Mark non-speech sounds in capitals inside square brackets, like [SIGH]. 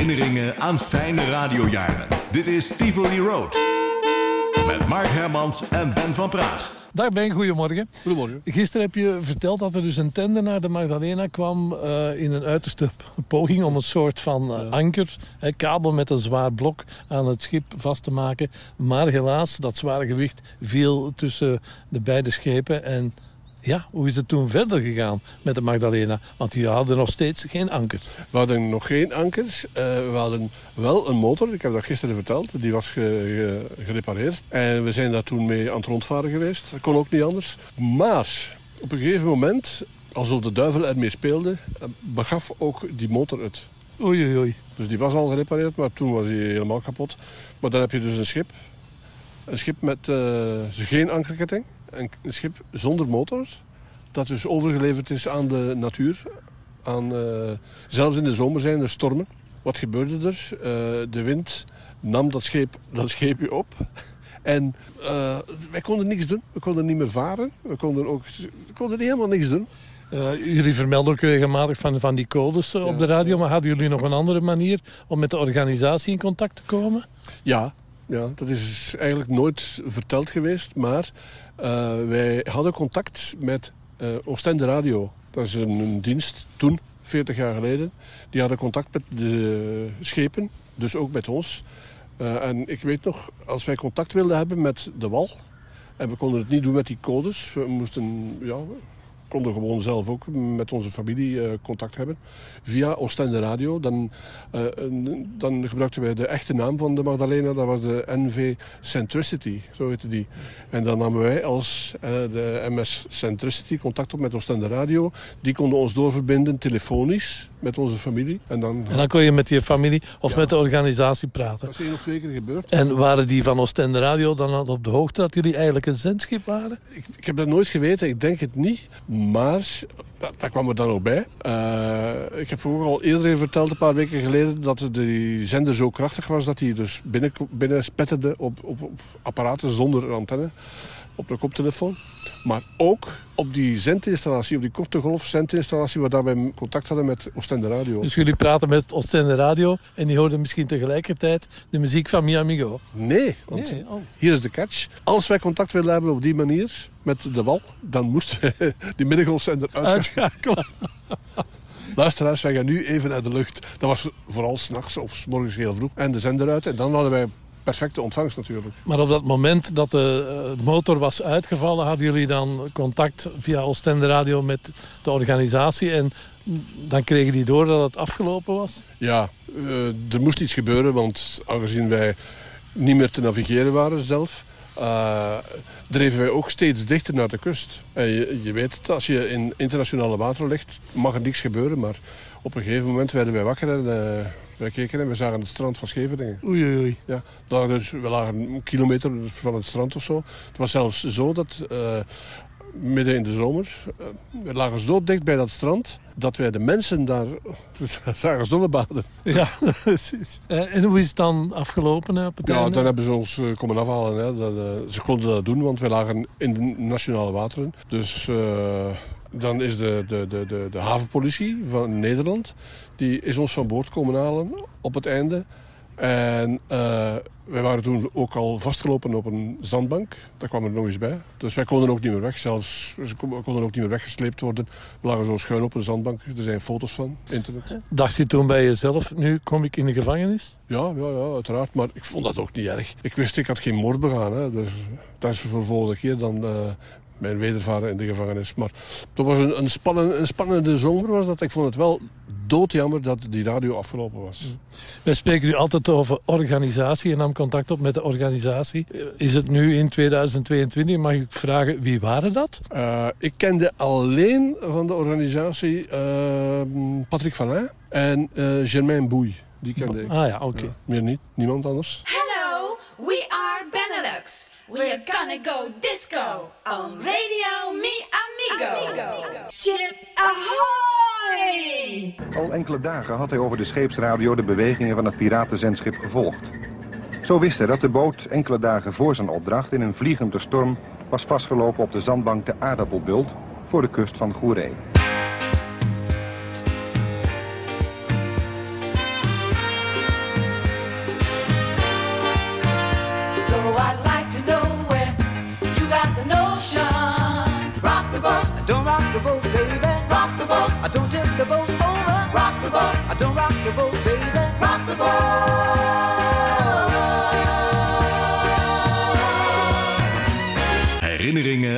herinneringen aan fijne radiojaren. Dit is Tivoli Road. Met Mark Hermans en Ben van Praag. Dag Ben, goedemorgen. Goedemorgen. Gisteren heb je verteld dat er dus een tender naar de Magdalena kwam... eh, in een uiterste poging om een soort van eh, anker, hè, kabel met een zwaar blok aan het schip vast te maken. Maar helaas, dat zware gewicht viel tussen de beide schepen en... Ja, hoe is het toen verder gegaan met de Magdalena? Want die hadden nog steeds geen anker. We hadden nog geen ankers. Eh, we hadden wel een motor. Ik heb dat gisteren verteld. Die was ge- ge- gerepareerd. En we zijn daar toen mee aan het rondvaren geweest. Dat kon ook niet anders. Maar op een gegeven moment, alsof de duivel ermee speelde, eh, begaf ook die motor het. Oei, oei, oei. Dus die was al gerepareerd, maar toen was hij helemaal kapot. Maar dan heb je dus een schip. Een schip met eh, geen ankerketting. Een, schip zonder motor. Dat dus overgeleverd is aan de natuur. Aan, eh, zelfs in de zomer zijn er stormen. Wat gebeurde er? Eh, de wind nam dat, scheep, dat scheepje op. En eh, wij konden niks doen. We konden niet meer varen. We konden, ook, we konden helemaal niks doen. Jullie vermelden ook regelmatig van, van die codes op de radio. Maar hadden jullie nog een andere manier om met de organisatie in contact te komen? Ja, ja, dat is eigenlijk nooit verteld geweest. Maar eh, wij hadden contact met eh Oostende Radio. Dat is een, dienst toen, 40 jaar geleden. Die hadden contact met de schepen, dus ook met ons. Eh, en ik weet nog, als wij contact wilden hebben met de wal... en we konden het niet doen met die codes. We moesten, ja, konden gewoon zelf ook met onze familie eh, contact hebben. Via Oostende Radio. Dan, eh, dan gebruikten wij de echte naam van de Magdalena. Dat was de NV Centricity, zo heette die. En dan namen wij als eh, de MS Centricity contact op met Oostende Radio. Die konden ons doorverbinden telefonisch met onze familie. En dan, En dan kon je met je familie of Ja. met de organisatie praten. dat is één of twee keer gebeurd. En waren die van Oostende Radio dan op de hoogte dat jullie eigenlijk een zendschip waren? Ik, ik heb dat nooit geweten, ik denk het niet. Maar daar kwam er dan ook bij. Eh, ik heb ook al eerder verteld, een paar weken geleden, dat de zender zo krachtig was dat hij dus binnen, binnen spetterde op, op apparaten zonder antenne. Op de koptelefoon. Maar ook op die zendinstallatie, op die korte golf zendinstallatie, waar wij contact hadden met Oostende Radio. Dus jullie praten met Oostende Radio en die hoorden misschien tegelijkertijd de muziek van Miami Go. Nee, want Nee, oh. hier is de catch. Als wij contact wilden hebben op die manier met de wal, dan moesten we [LAUGHS] die middengolfzender uitschakelen. Uitschakelen. [LAUGHS] Luisteraars, wij gaan nu even uit de lucht. Dat was vooral s'nachts of s morgens heel vroeg. En de zender uit. En dan hadden wij perfecte ontvangst natuurlijk. Maar op dat moment dat de eh, motor was uitgevallen, hadden jullie dan contact via Oostende Radio met de organisatie. En dan kregen die door dat het afgelopen was. Ja, eh, er moest iets gebeuren. Want aangezien wij niet meer te navigeren waren zelf... eh, dreven wij ook steeds dichter naar de kust. En je, je weet het, als je in internationale wateren ligt, mag er niks gebeuren. Maar op een gegeven moment werden wij wakker en wij keken en we zagen het strand van Scheveningen. Oei, oei, oei. Ja, daar dus, we lagen een kilometer van het strand of zo. Het was zelfs zo dat eh, midden in de zomer, eh, we lagen zo dicht bij dat strand, dat wij de mensen daar [LAUGHS] zagen zonnebaden. Ja, [LAUGHS] precies. Eh, En hoe is het dan afgelopen hè, op het Ja, dan hebben ze ons eh, komen afhalen. Hè. Dat, eh, ze konden dat doen, want wij lagen in de nationale wateren. Dus eh, dan is de, de, de, de, de havenpolitie van Nederland, die is ons van boord komen halen op het einde. En eh, wij waren toen ook al vastgelopen op een zandbank. Daar kwam er nog eens bij. Dus wij konden ook niet meer weg. Zelfs, ze kon- konden ook niet meer weggesleept worden. We lagen zo schuin op een zandbank. Er zijn foto's van, internet. Dacht je toen bij jezelf, nu kom ik in de gevangenis? Ja, ja, ja, uiteraard. Maar ik vond dat ook niet erg. Ik wist, ik had geen moord begaan. Hè. Dus dat is voor de volgende keer dan eh, mijn wedervaren in de gevangenis. Maar dat was een, een, spannende, een spannende zomer. Was dat. Ik vond het wel doodjammer dat die radio afgelopen was. Wij spreken nu altijd over organisatie en nam contact op met de organisatie. Eh, Is het nu in 2022? Mag ik vragen, wie waren dat? Eh, ik kende alleen van de organisatie eh, Patrick Vallin en eh Germain Boei. Die kende ik. Ah ja, oké. Ja, meer niet. Niemand anders. We're gonna go disco on Radio Mi Amigo. Ship ahoy! Al enkele dagen had hij over de scheepsradio de bewegingen van het piratenzendschip gevolgd. Zo wist hij dat de boot enkele dagen voor zijn opdracht in een vliegende storm was vastgelopen op de zandbank de Aardappelbult voor de kust van Goeree.